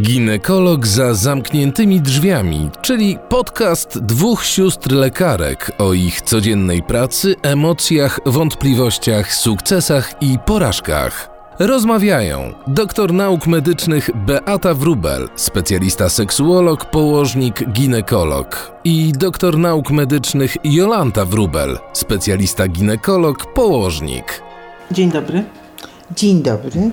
Ginekolog za zamkniętymi drzwiami, czyli podcast dwóch sióstr lekarek o ich codziennej pracy, emocjach, wątpliwościach, sukcesach i porażkach. Rozmawiają doktor nauk medycznych Beata Wrubel, specjalista seksuolog, położnik, ginekolog i doktor nauk medycznych Jolanta Wrubel, specjalista ginekolog, położnik. Dzień dobry. Dzień dobry.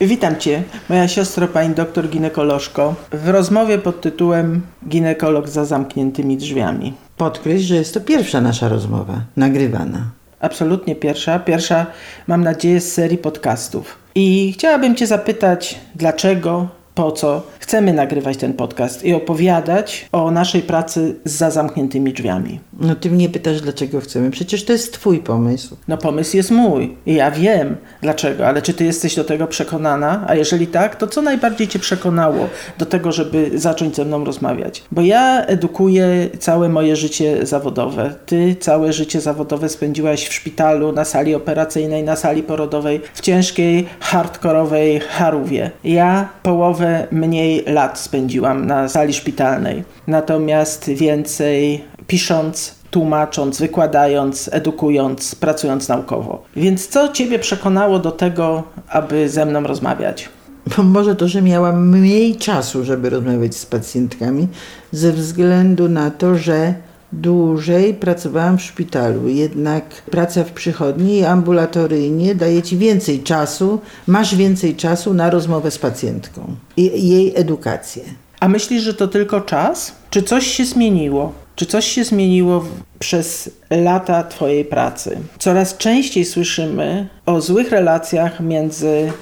Witam Cię, moja siostro, pani doktor ginekolożko, w rozmowie pod tytułem Ginekolog za zamkniętymi drzwiami. Podkreśl, że jest to pierwsza nasza rozmowa nagrywana. Absolutnie pierwsza, pierwsza mam nadzieję z serii podcastów. I chciałabym Cię zapytać, dlaczego, po co chcemy nagrywać ten podcast i opowiadać o naszej pracy za zamkniętymi drzwiami. No ty mnie pytasz, dlaczego chcemy. Przecież to jest twój pomysł. No pomysł jest mój i ja wiem dlaczego, ale czy ty jesteś do tego przekonana? A jeżeli tak, to co najbardziej cię przekonało do tego, żeby zacząć ze mną rozmawiać? Bo ja edukuję całe moje życie zawodowe. Ty całe życie zawodowe spędziłaś w szpitalu, na sali operacyjnej, na sali porodowej, w ciężkiej, hardkorowej harówie. Ja połowę mniej lat spędziłam na sali szpitalnej. Natomiast więcej pisząc, tłumacząc, wykładając, edukując, pracując naukowo. Więc co Ciebie przekonało do tego, aby ze mną rozmawiać? Bo może to, że miałam mniej czasu, żeby rozmawiać z pacjentkami, ze względu na to, że dłużej pracowałam w szpitalu. Jednak praca w przychodni i ambulatoryjnie daje ci więcej czasu, masz więcej czasu na rozmowę z pacjentką i jej edukację. A myślisz, że to tylko czas? Czy coś się zmieniło? Czy coś się zmieniło przez lata Twojej pracy? Coraz częściej słyszymy o złych relacjach między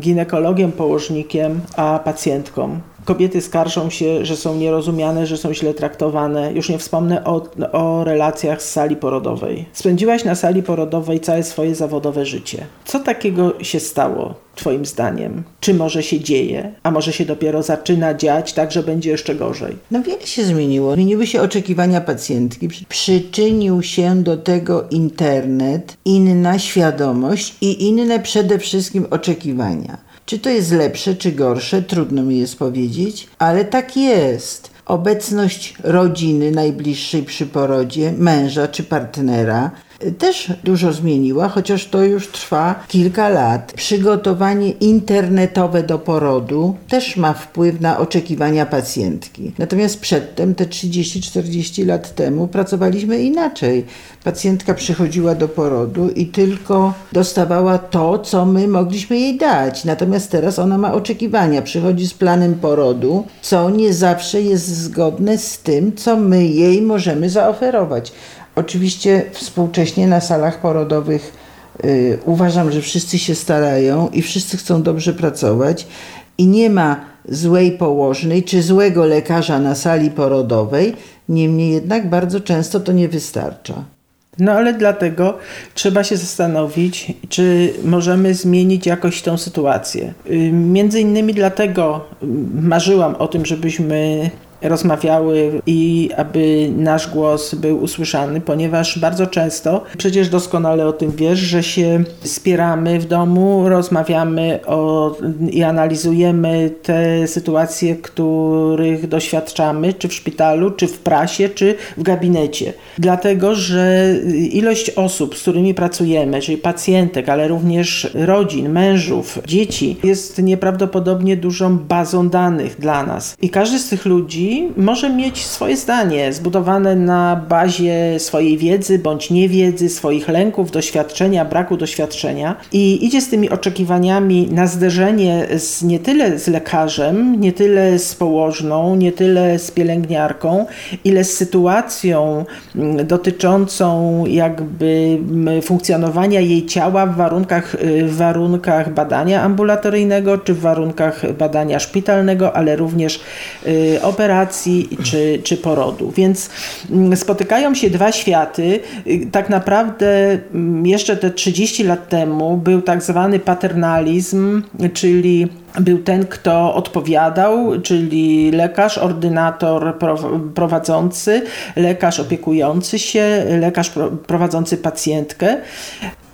ginekologiem, położnikiem a pacjentką. Kobiety skarżą się, że są nierozumiane, że są źle traktowane. Już nie wspomnę o, o relacjach z sali porodowej. Spędziłaś na sali porodowej całe swoje zawodowe życie. Co takiego się stało, Twoim zdaniem? Czy może się dzieje, a może się dopiero zaczyna dziać, tak że będzie jeszcze gorzej? No wiele się zmieniło. Zmieniły się oczekiwania pacjentki. Przyczynił się do tego internet, inna świadomość i inne przede wszystkim oczekiwania. Czy to jest lepsze, czy gorsze, trudno mi jest powiedzieć, ale tak jest. Obecność rodziny najbliższej przy porodzie, męża czy partnera, też dużo zmieniła, chociaż to już trwa kilka lat. Przygotowanie internetowe do porodu też ma wpływ na oczekiwania pacjentki. Natomiast przedtem, te 30-40 lat temu, pracowaliśmy inaczej. Pacjentka przychodziła do porodu i tylko dostawała to, co my mogliśmy jej dać. Natomiast teraz ona ma oczekiwania. Przychodzi z planem porodu, co nie zawsze jest zgodne z tym, co my jej możemy zaoferować. Oczywiście współcześnie na salach porodowych y, uważam, że wszyscy się starają i wszyscy chcą dobrze pracować i nie ma złej położnej czy złego lekarza na sali porodowej, niemniej jednak bardzo często to nie wystarcza. No ale dlatego trzeba się zastanowić, czy możemy zmienić jakoś tą sytuację. Y, między innymi dlatego marzyłam o tym, żebyśmy rozmawiały i aby nasz głos był usłyszany, ponieważ bardzo często, przecież doskonale o tym wiesz, że się spieramy w domu, rozmawiamy o, i analizujemy te sytuacje, których doświadczamy, czy w szpitalu, czy w prasie, czy w gabinecie. Dlatego, że ilość osób, z którymi pracujemy, czyli pacjentek, ale również rodzin, mężów, dzieci, jest nieprawdopodobnie dużą bazą danych dla nas. I każdy z tych ludzi może mieć swoje zdanie, zbudowane na bazie swojej wiedzy bądź niewiedzy, swoich lęków, doświadczenia, braku doświadczenia. I idzie z tymi oczekiwaniami na zderzenie z, nie tyle z lekarzem, nie tyle z położną, nie tyle z pielęgniarką, ile z sytuacją mm, dotyczącą jakby mm, funkcjonowania jej ciała w warunkach, y, w warunkach badania ambulatoryjnego czy w warunkach badania szpitalnego, ale również y, operacji operacji czy, czy porodu. Więc mm, spotykają się dwa światy. Y, tak naprawdę mm, jeszcze te 30 lat temu był tak zwany paternalizm, czyli był ten, kto odpowiadał, czyli lekarz, ordynator prowadzący, lekarz opiekujący się, lekarz prowadzący pacjentkę.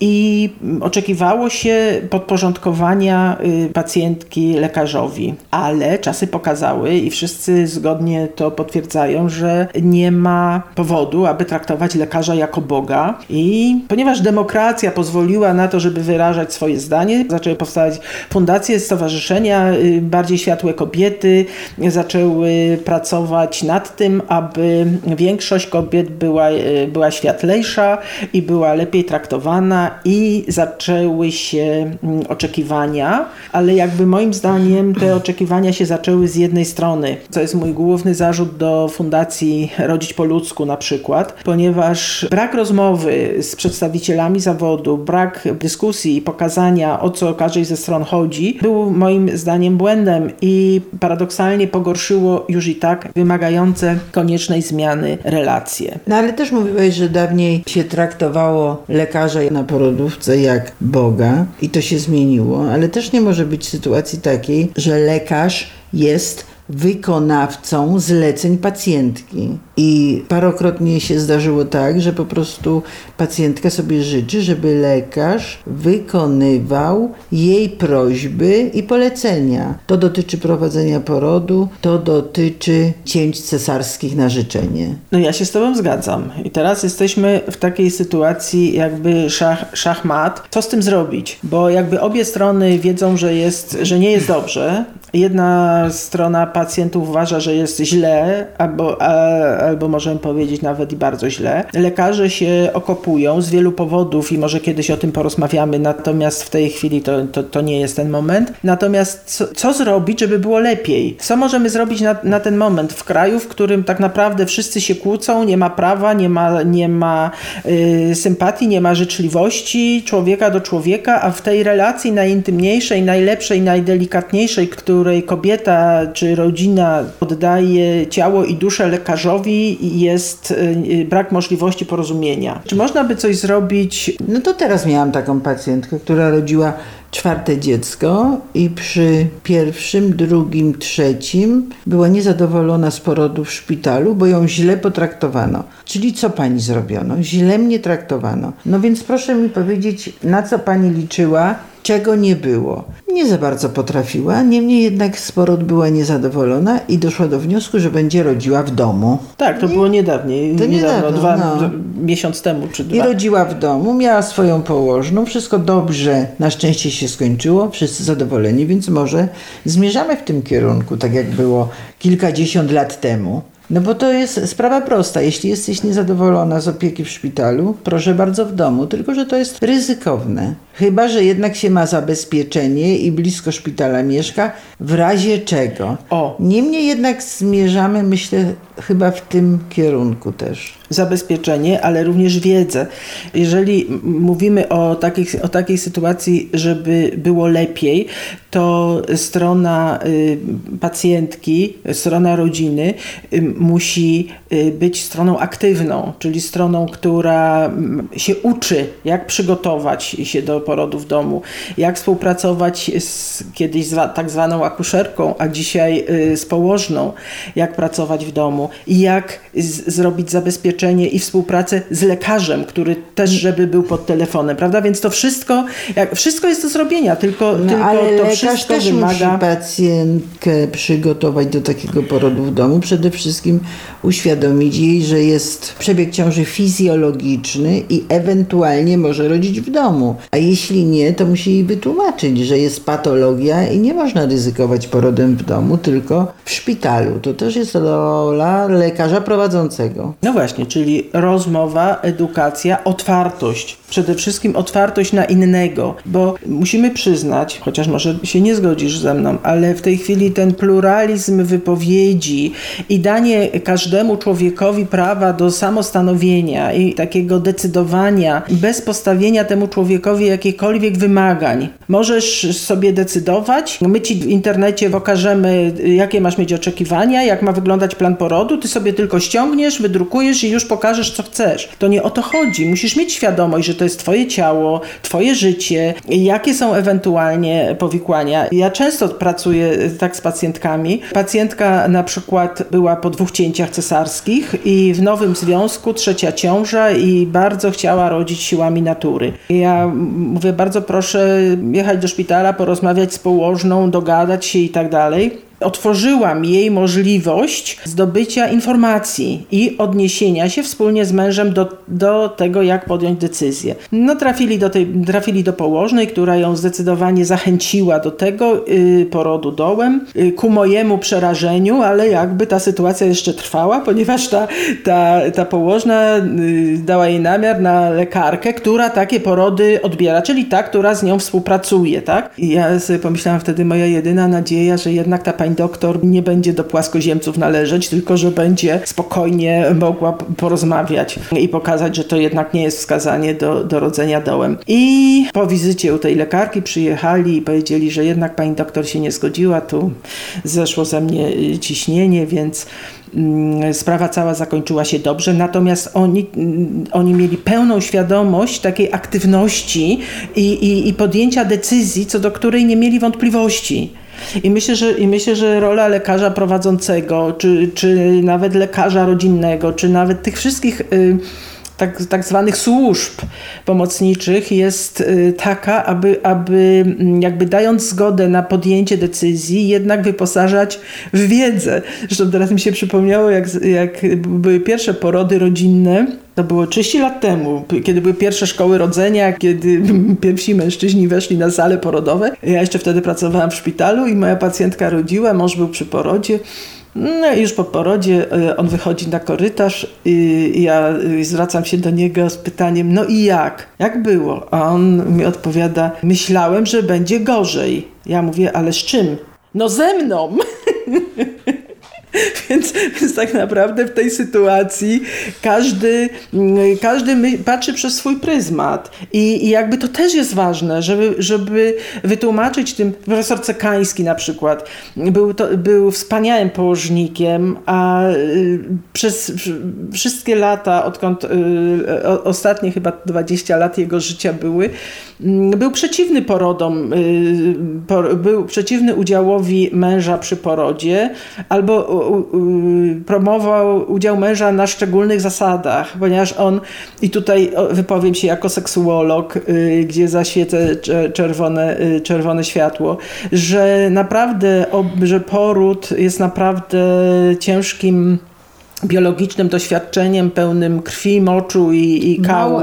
i oczekiwało się podporządkowania y, pacjentki lekarzowi, ale czasy pokazały i wszyscy zgodnie to potwierdzają, że nie ma powodu, aby traktować lekarza jako Boga. I ponieważ demokracja pozwoliła na to, żeby wyrażać swoje zdanie, zaczęły powstawać fundacje, stowarzyszenia, y, bardziej światłe kobiety, zaczęły pracować nad tym, aby większość kobiet była, y, była światlejsza i była lepiej traktowana i zaczęły się mm, oczekiwania, ale jakby moim zdaniem te oczekiwania się zaczęły z jednej strony, co jest mój główny zarzut do Fundacji Rodzić po ludzku na przykład, ponieważ brak rozmowy z przedstawicielami zawodu, brak dyskusji i pokazania o co każdej ze stron chodzi, był moim zdaniem błędem i paradoksalnie pogorszyło już i tak wymagające koniecznej zmiany relacje. No ale też mówiłeś, że dawniej się traktowało lekarza na porodówce jak Boga i to się zmieniło, ale też nie może być sytuacji takiej, że lekarz jest wykonawcą zleceń pacjentki. I parokrotnie się zdarzyło tak, że po prostu pacjentka sobie życzy, żeby lekarz wykonywał jej prośby i polecenia. To dotyczy prowadzenia porodu, to dotyczy cięć cesarskich na życzenie. No ja się z Tobą zgadzam. I teraz jesteśmy w takiej sytuacji jakby szach, szachmat. Co z tym zrobić? Bo jakby obie strony wiedzą, że, jest, że nie jest dobrze. Jedna strona pacjentów uważa, że jest źle, albo, a, albo możemy powiedzieć nawet i bardzo źle. Lekarze się okopują z wielu powodów i może kiedyś o tym porozmawiamy, natomiast w tej chwili to, to, to nie jest ten moment. Natomiast co, co zrobić, żeby było lepiej? Co możemy zrobić na, na ten moment w kraju, w którym tak naprawdę wszyscy się kłócą, nie ma prawa, nie ma, nie ma y, sympatii, nie ma życzliwości człowieka do człowieka, a w tej relacji najintymniejszej, najlepszej, najdelikatniejszej, której kobieta czy rodzina oddaje ciało i duszę lekarzowi, jest y, brak możliwości porozumienia. Czy można by coś zrobić? No to teraz miałam taką pacjentkę, która rodziła czwarte dziecko i przy pierwszym, drugim, trzecim była niezadowolona z porodu w szpitalu, bo ją źle potraktowano. Czyli co pani zrobiono? Źle mnie traktowano. No więc proszę mi powiedzieć, na co pani liczyła, czego nie było. Nie za bardzo potrafiła, niemniej jednak z porod była niezadowolona i doszła do wniosku, że będzie rodziła w domu. Tak, to było niedawniej, To niedawno, niedawno, dwa, no. miesiąc temu czy I dwa. rodziła w domu, miała swoją położną, wszystko dobrze, na szczęście się skończyło, wszyscy zadowoleni, więc może zmierzamy w tym kierunku, tak jak było kilkadziesiąt lat temu. No bo to jest sprawa prosta. Jeśli jesteś niezadowolona z opieki w szpitalu, proszę bardzo w domu, tylko że to jest ryzykowne. Chyba, że jednak się ma zabezpieczenie i blisko szpitala mieszka, w razie czego. O. Niemniej jednak zmierzamy, myślę, chyba w tym kierunku też. Zabezpieczenie, ale również wiedzę. Jeżeli mówimy o, takich, o takiej sytuacji, żeby było lepiej, to strona y, pacjentki, strona rodziny y, musi y, być stroną aktywną, czyli stroną, która mm, się uczy, jak przygotować się do porodu w domu, jak współpracować z kiedyś zwa, tak zwaną akuszerką, a dzisiaj z położną, jak pracować w domu i jak z, zrobić zabezpieczenie i współpracę z lekarzem, który też, żeby był pod telefonem, prawda? Więc to wszystko, jak, wszystko jest do zrobienia, tylko, No, tylko ale to lekarz wszystko też wymaga... musi pacjentkę przygotować do takiego porodu w domu. Przede wszystkim uświadomić jej, że jest przebieg ciąży fizjologiczny i ewentualnie może rodzić w domu. A jeśli nie, to musi jej wytłumaczyć, że jest patologia i nie można ryzykować porodem w domu, tylko w szpitalu. To też jest rola lekarza prowadzącego. No właśnie, czyli rozmowa, edukacja, otwartość. Przede wszystkim otwartość na innego, bo musimy przyznać, chociaż może się nie zgodzisz ze mną, ale w tej chwili ten pluralizm wypowiedzi i danie każdemu człowiekowi prawa do samostanowienia i takiego decydowania bez postawienia temu człowiekowi jakichkolwiek wymagań. Możesz sobie decydować, my ci w internecie pokażemy, jakie masz mieć oczekiwania, jak ma wyglądać plan porodu, ty sobie tylko ściągniesz, wydrukujesz i już pokażesz, co chcesz. To nie o to chodzi. Musisz mieć świadomość, że to jest twoje ciało, twoje życie, jakie są ewentualnie powikłania. Ja często pracuję tak z pacjentkami. Pacjentka na przykład była po dwóch cięciach cesarskich i w nowym związku trzecia ciąża i bardzo chciała rodzić siłami natury. Ja mówię, bardzo proszę jechać do szpitala, porozmawiać z położną, dogadać się i tak dalej otworzyłam jej możliwość zdobycia informacji i odniesienia się wspólnie z mężem do, do tego, jak podjąć decyzję. No trafili do, tej, trafili do położnej, która ją zdecydowanie zachęciła do tego yy, porodu dołem, yy, ku mojemu przerażeniu, ale jakby ta sytuacja jeszcze trwała, ponieważ ta, ta, ta położna yy, dała jej namiar na lekarkę, która takie porody odbiera, czyli ta, która z nią współpracuje, tak? I ja sobie pomyślałam wtedy, moja jedyna nadzieja, że jednak ta pani doktor nie będzie do płaskoziemców należeć, tylko że będzie spokojnie mogła porozmawiać i pokazać, że to jednak nie jest wskazanie do, do rodzenia dołem. I po wizycie u tej lekarki przyjechali i powiedzieli, że jednak pani doktor się nie zgodziła, tu zeszło ze mnie y, ciśnienie, więc mm, sprawa cała zakończyła się dobrze, natomiast oni, mm, oni mieli pełną świadomość takiej aktywności i, i, i podjęcia decyzji, co do której nie mieli wątpliwości. I myślę, że, i myślę, że rola lekarza prowadzącego, czy, czy nawet lekarza rodzinnego, czy nawet tych wszystkich. Y, tak, tak zwanych służb pomocniczych jest y, taka, aby, aby mm, jakby dając zgodę na podjęcie decyzji, jednak wyposażać w wiedzę. Zresztą teraz mi się przypomniało, jak, jak były pierwsze porody rodzinne, to było 30 lat temu, kiedy były pierwsze szkoły rodzenia, kiedy pierwsi mężczyźni weszli na sale porodowe. Ja jeszcze wtedy pracowałam w szpitalu i moja pacjentka rodziła, mąż był przy porodzie. No już po porodzie e, on wychodzi na korytarz i ja zwracam się do niego z pytaniem, no i jak? Jak było? A on mi odpowiada, myślałem, że będzie gorzej. Ja mówię, ale z czym? No ze mną! Więc, więc tak naprawdę w tej sytuacji każdy, mm, każdy my, patrzy przez swój pryzmat. I, I, jakby to też jest ważne, żeby, żeby wytłumaczyć tym, profesor Cekański na przykład, był, to, był wspaniałym położnikiem, a y, przez wszystkie lata, odkąd y, ostatnie chyba 20 lat jego życia były, mm, był przeciwny porodom, y, był przeciwny udziałowi męża przy porodzie, albo promował udział męża na szczególnych zasadach, ponieważ on, i tutaj wypowiem się jako seksuolog, y, gdzie zaświecę czerwone, y, czerwone światło, że naprawdę, że poród jest naprawdę ciężkim biologicznym doświadczeniem pełnym krwi, moczu i, i kału mało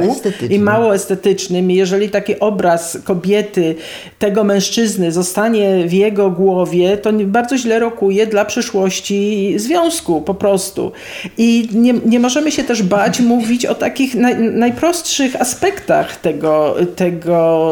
i mało estetycznym. Jeżeli taki obraz kobiety, tego mężczyzny zostanie w jego głowie, to bardzo źle rokuje dla przyszłości związku po prostu. I nie, nie możemy się też bać mówić o takich naj, najprostszych aspektach tego, tego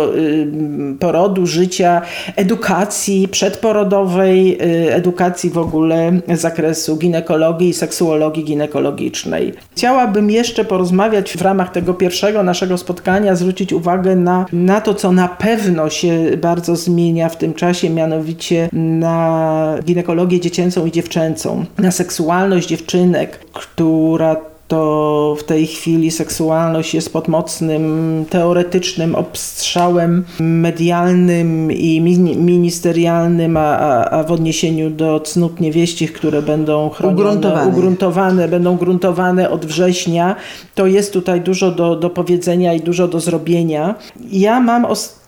porodu, życia, edukacji przedporodowej, y, edukacji w ogóle z zakresu ginekologii i seksuologii ginekologicznej. Chciałabym jeszcze porozmawiać w ramach tego pierwszego naszego spotkania, zwrócić uwagę na, na to, co na pewno się bardzo zmienia w tym czasie, mianowicie na ginekologię dziecięcą i dziewczęcą, na seksualność dziewczynek, która to w tej chwili seksualność jest pod mocnym teoretycznym obstrzałem medialnym i ministerialnym, a, a, w odniesieniu do cnót niewieścich, które będą chronione, ugruntowane. ugruntowane, będą gruntowane od września, to jest tutaj dużo do, do powiedzenia i dużo do zrobienia. Ja mam ostatnio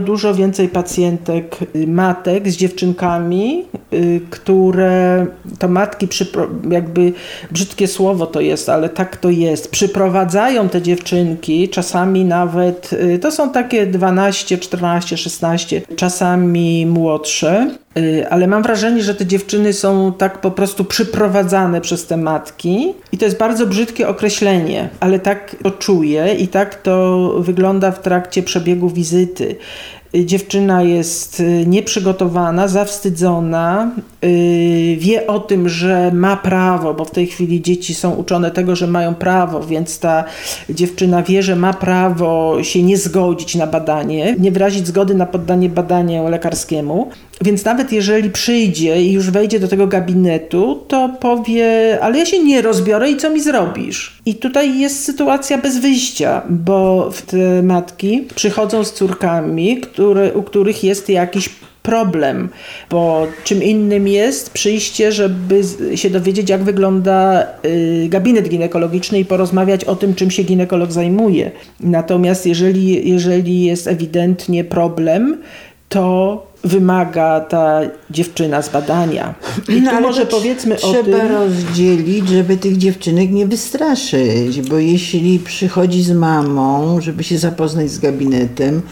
dużo więcej pacjentek, y, matek z dziewczynkami, y, które to matki, jakby brzydkie słowo to jest, ale tak to jest, przyprowadzają te dziewczynki, czasami nawet, y, to są takie 12, 14, 16, czasami młodsze, ale mam wrażenie, że te dziewczyny są tak po prostu przyprowadzane przez te matki i to jest bardzo brzydkie określenie, ale tak to czuję i tak to wygląda w trakcie przebiegu wizyty dziewczyna jest y, nieprzygotowana, zawstydzona, yy, wie o tym, że ma prawo, bo w tej chwili dzieci są uczone tego, że mają prawo, więc ta dziewczyna wie, że ma prawo się nie zgodzić na badanie, nie wyrazić zgody na poddanie badaniu lekarskiemu. Więc nawet jeżeli przyjdzie i już wejdzie do tego gabinetu, to powie, ale ja się nie rozbiorę i co mi zrobisz? I tutaj jest sytuacja bez wyjścia, bo te matki przychodzą z córkami, które, u których jest jakiś problem, bo czym innym jest przyjście, żeby się dowiedzieć, jak wygląda y, gabinet ginekologiczny i porozmawiać o tym, czym się ginekolog zajmuje. Natomiast jeżeli, jeżeli jest ewidentnie problem, to wymaga ta dziewczyna z badania. I no, tu może powiedzmy o tym... Trzeba rozdzielić, żeby tych dziewczynek nie wystraszyć, bo jeśli przychodzi z mamą, żeby się zapoznać z gabinetem,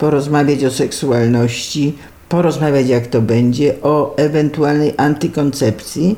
porozmawiać o seksualności, porozmawiać jak to będzie, o ewentualnej antykoncepcji,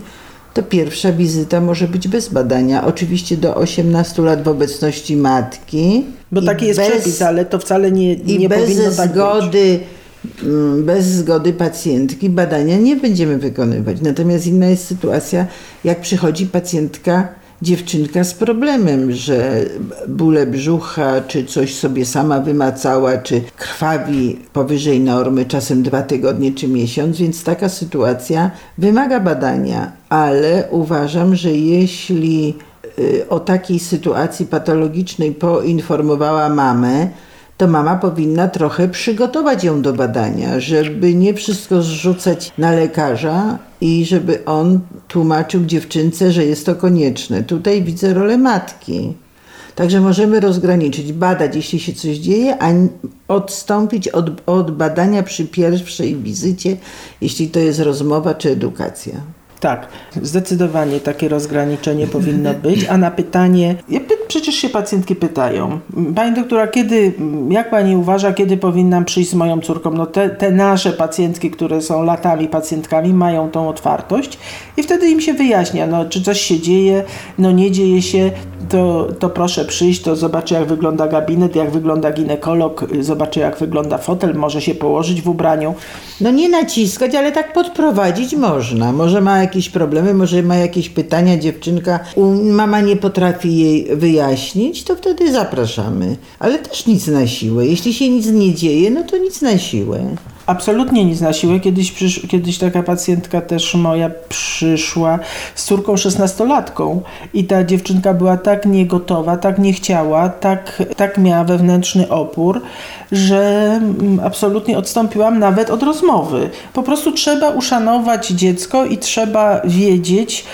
to pierwsza wizyta może być bez badania. Oczywiście do 18 lat w obecności matki. Bo taki jest bez, przepis, ale to wcale nie, nie i bez powinno tak zgody być Mm, bez zgody pacjentki badania nie będziemy wykonywać. Natomiast inna jest sytuacja, jak przychodzi pacjentka, dziewczynka z problemem, że bóle brzucha, czy coś sobie sama wymacała, czy krwawi powyżej normy, czasem dwa tygodnie czy miesiąc, więc taka sytuacja wymaga badania, ale uważam, że jeśli y, o takiej sytuacji patologicznej poinformowała mamę, to mama powinna trochę przygotować ją do badania, żeby nie wszystko zrzucać na lekarza i żeby on tłumaczył dziewczynce, że jest to konieczne. Tutaj widzę rolę matki. Także możemy rozgraniczyć, badać, jeśli się coś dzieje, a odstąpić od, od badania przy pierwszej wizycie, jeśli to jest rozmowa czy edukacja. Tak, zdecydowanie takie rozgraniczenie powinno być, a na pytanie, przecież się pacjentki pytają, Pani doktora, kiedy, jak Pani uważa, kiedy powinnam przyjść z moją córką? No te, te nasze pacjentki, które są latami pacjentkami, mają tą otwartość i wtedy im się wyjaśnia, no czy coś się dzieje, no nie dzieje się, to, to proszę przyjść, to zobaczę jak wygląda gabinet, jak wygląda ginekolog, zobaczę jak wygląda fotel, może się położyć w ubraniu. No nie naciskać, ale tak podprowadzić można. Może ma jakieś problemy, może ma jakieś pytania dziewczynka, mama nie potrafi jej wyjaśnić, to wtedy zapraszamy. Ale też nic na siłę. Jeśli się nic nie dzieje, no to nic na siłę. Absolutnie nic na siłę. Kiedyś, przysz, kiedyś taka pacjentka też moja przyszła z córką szesnastolatką i ta dziewczynka była tak niegotowa, tak nie chciała, tak, tak miała wewnętrzny opór, że mm, absolutnie odstąpiłam nawet od rozmowy. Po prostu trzeba uszanować dziecko i trzeba wiedzieć,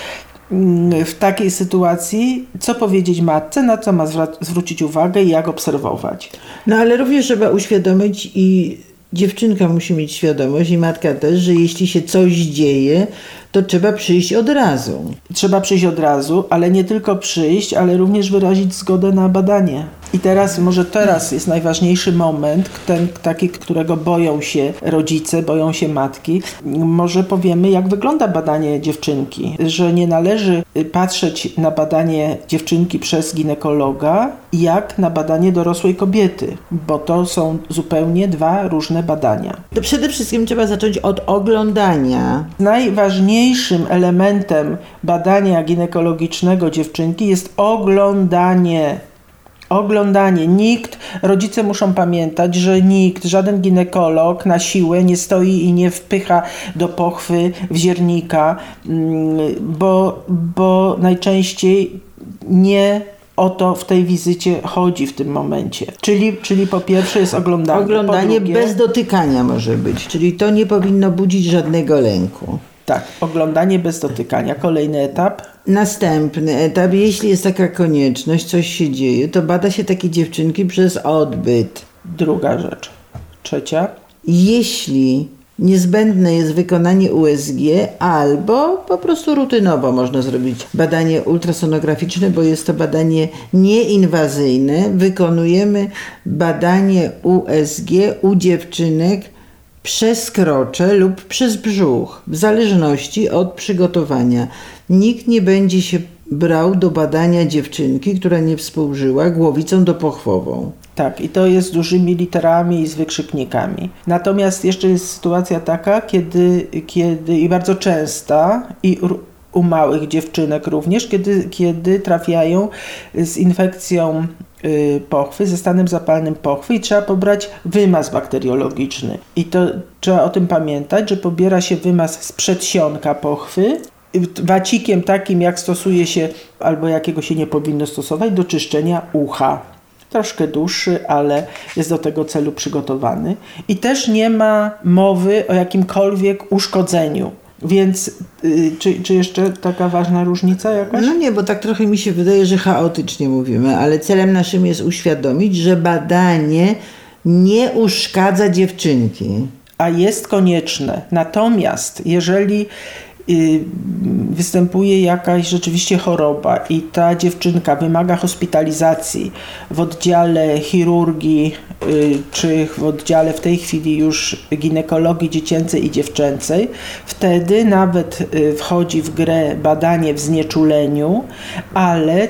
mm, w takiej sytuacji, co powiedzieć matce, na co ma zwrócić uwagę i jak obserwować. No ale również trzeba uświadomić i dziewczynka musi mieć świadomość i matka też, że jeśli się coś dzieje, to trzeba przyjść od razu. Trzeba przyjść od razu, ale nie tylko przyjść, ale również wyrazić zgodę na badanie. I teraz, może teraz jest najważniejszy moment, ten taki, którego boją się rodzice, boją się matki. Może powiemy, jak wygląda badanie dziewczynki, że nie należy patrzeć na badanie dziewczynki przez ginekologa, jak na badanie dorosłej kobiety, bo to są zupełnie dwa różne badania. To przede wszystkim trzeba zacząć od oglądania. Najważniejszym elementem badania ginekologicznego dziewczynki jest oglądanie Oglądanie. Nikt, rodzice muszą pamiętać, że nikt, żaden ginekolog na siłę nie stoi i nie wpycha do pochwy wziernika, mm, bo, bo najczęściej nie o to w tej wizycie chodzi w tym momencie. Czyli, czyli po pierwsze jest oglądanie. Oglądanie drugie... bez dotykania może być, czyli to nie powinno budzić żadnego lęku. Tak, oglądanie bez dotykania. Kolejny etap. Następny etap, jeśli jest taka konieczność, coś się dzieje, to bada się takie dziewczynki przez odbyt. Druga rzecz. Trzecia. Jeśli niezbędne jest wykonanie USG albo po prostu rutynowo można zrobić badanie ultrasonograficzne, bo jest to badanie nieinwazyjne. Wykonujemy badanie USG u dziewczynek przez krocze lub przez brzuch, w zależności od przygotowania. Nikt nie będzie się brał do badania dziewczynki, która nie współżyła, głowicą dopochwową. Tak, i to jest z dużymi literami i z wykrzyknikami. Natomiast jeszcze jest sytuacja taka, kiedy, kiedy i bardzo częsta, i u małych dziewczynek również, kiedy, kiedy trafiają z infekcją pochwy, ze stanem zapalnym pochwy i trzeba pobrać wymaz bakteriologiczny. I to trzeba o tym pamiętać, że pobiera się wymaz z przedsionka pochwy wacikiem takim, jak stosuje się, albo jakiego się nie powinno stosować, do czyszczenia ucha. Troszkę dłuższy, ale jest do tego celu przygotowany. I też nie ma mowy o jakimkolwiek uszkodzeniu. Więc y, czy, czy jeszcze taka ważna różnica jakaś? No nie, bo tak trochę mi się wydaje, że chaotycznie mówimy, ale celem naszym jest uświadomić, że badanie nie uszkadza dziewczynki. A jest konieczne. Natomiast jeżeli występuje jakaś rzeczywiście choroba i ta dziewczynka wymaga hospitalizacji w oddziale chirurgii y, czy w oddziale w tej chwili już ginekologii dziecięcej i dziewczęcej, wtedy nawet y, wchodzi w grę badanie w znieczuleniu, ale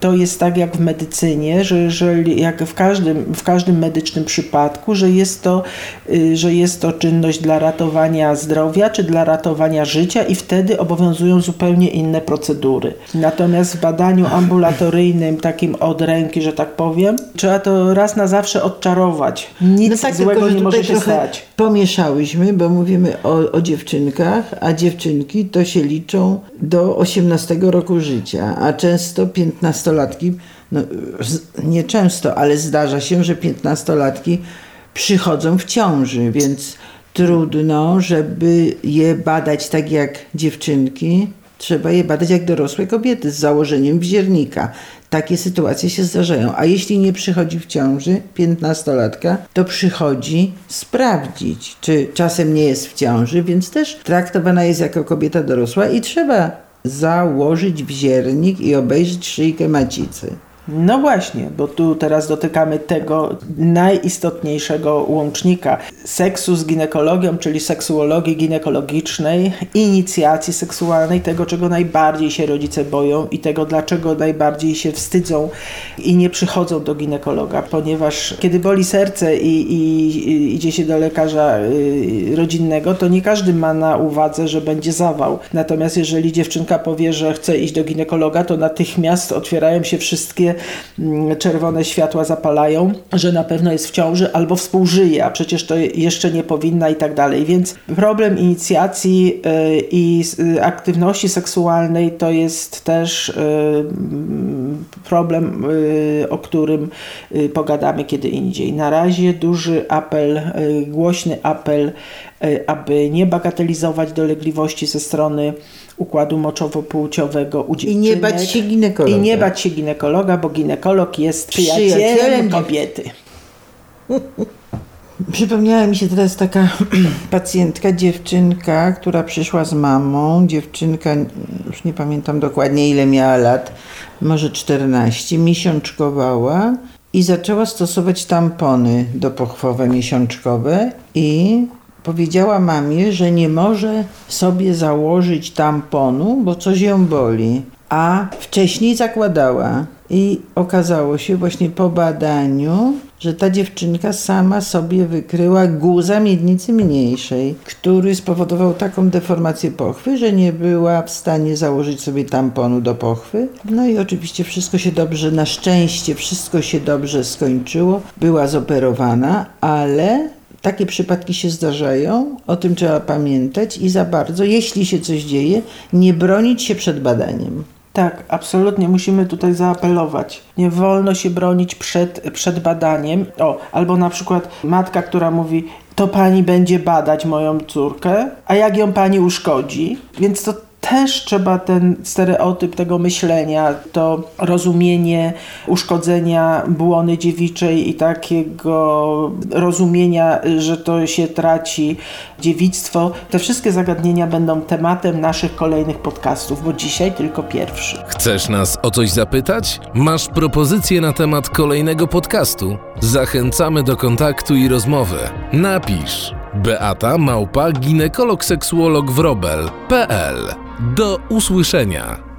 to jest tak jak w medycynie, że jeżeli, jak w każdym, w każdym medycznym przypadku, że jest, to, y, że jest to czynność dla ratowania zdrowia czy dla ratowania życia i wtedy obowiązują zupełnie inne procedury. Natomiast w badaniu ambulatoryjnym, takim od ręki, że tak powiem, trzeba to raz na zawsze odczarować. Nic no tak, złego tylko, nie może się stać. Pomieszałyśmy, bo mówimy o, o dziewczynkach, a dziewczynki to się liczą do 18 roku życia, a często piętnastolatki, no, nie często, ale zdarza się, że piętnastolatki przychodzą w ciąży, więc trudno, żeby je badać tak jak dziewczynki. Trzeba je badać jak dorosłe kobiety z założeniem wziernika. Takie sytuacje się zdarzają. A jeśli nie przychodzi w ciąży piętnastolatka, to przychodzi sprawdzić, czy czasem nie jest w ciąży, więc też traktowana jest jako kobieta dorosła i trzeba założyć wziernik i obejrzeć szyjkę macicy. No właśnie, bo tu teraz dotykamy tego najistotniejszego łącznika seksu z ginekologią, czyli seksuologii ginekologicznej, inicjacji seksualnej, tego czego najbardziej się rodzice boją i tego dlaczego najbardziej się wstydzą i nie przychodzą do ginekologa, ponieważ kiedy boli serce i, i, i idzie się do lekarza y, rodzinnego, to nie każdy ma na uwadze, że będzie zawał. Natomiast jeżeli dziewczynka powie, że chce iść do ginekologa, to natychmiast otwierają się wszystkie Mm, czerwone światła zapalają, że na pewno jest w ciąży albo współżyje, a przecież to jeszcze nie powinna i tak dalej. Więc problem inicjacji y, i y, aktywności seksualnej to jest też y, problem, o którym pogadamy kiedy indziej. Na razie duży apel, głośny apel, aby nie bagatelizować dolegliwości ze strony układu moczowo-płciowego u I nie bać się ginekologa. I nie bać się ginekologa, bo ginekolog jest przyjacielem, przyjacielem kobiety. Przypomniała mi się teraz taka pacjentka, dziewczynka, która przyszła z mamą. Dziewczynka, już nie pamiętam dokładnie ile miała lat, może 14, miesiączkowała i zaczęła stosować tampony dopochwowe miesiączkowe i Powiedziała mamie, że nie może sobie założyć tamponu, bo coś ją boli, a wcześniej zakładała. I okazało się właśnie po badaniu, że ta dziewczynka sama sobie wykryła guza miednicy mniejszej, który spowodował taką deformację pochwy, że nie była w stanie założyć sobie tamponu do pochwy. No i oczywiście wszystko się dobrze, na szczęście wszystko się dobrze skończyło. Była zoperowana, ale takie przypadki się zdarzają, o tym trzeba pamiętać i za bardzo, jeśli się coś dzieje, nie bronić się przed badaniem. Tak, absolutnie musimy tutaj zaapelować. Nie wolno się bronić przed, przed badaniem. O, albo na przykład matka, która mówi: To pani będzie badać moją córkę, a jak ją pani uszkodzi? Więc to też trzeba ten stereotyp tego myślenia, to rozumienie uszkodzenia błony dziewiczej i takiego rozumienia, że to się traci dziewictwo. Te wszystkie zagadnienia będą tematem naszych kolejnych podcastów, bo dzisiaj tylko pierwszy. Chcesz nas o coś zapytać? Masz propozycje na temat kolejnego podcastu? Zachęcamy do kontaktu i rozmowy. Napisz Beata Małpa ginekolog seksuolog wrobel.pl do usłyszenia.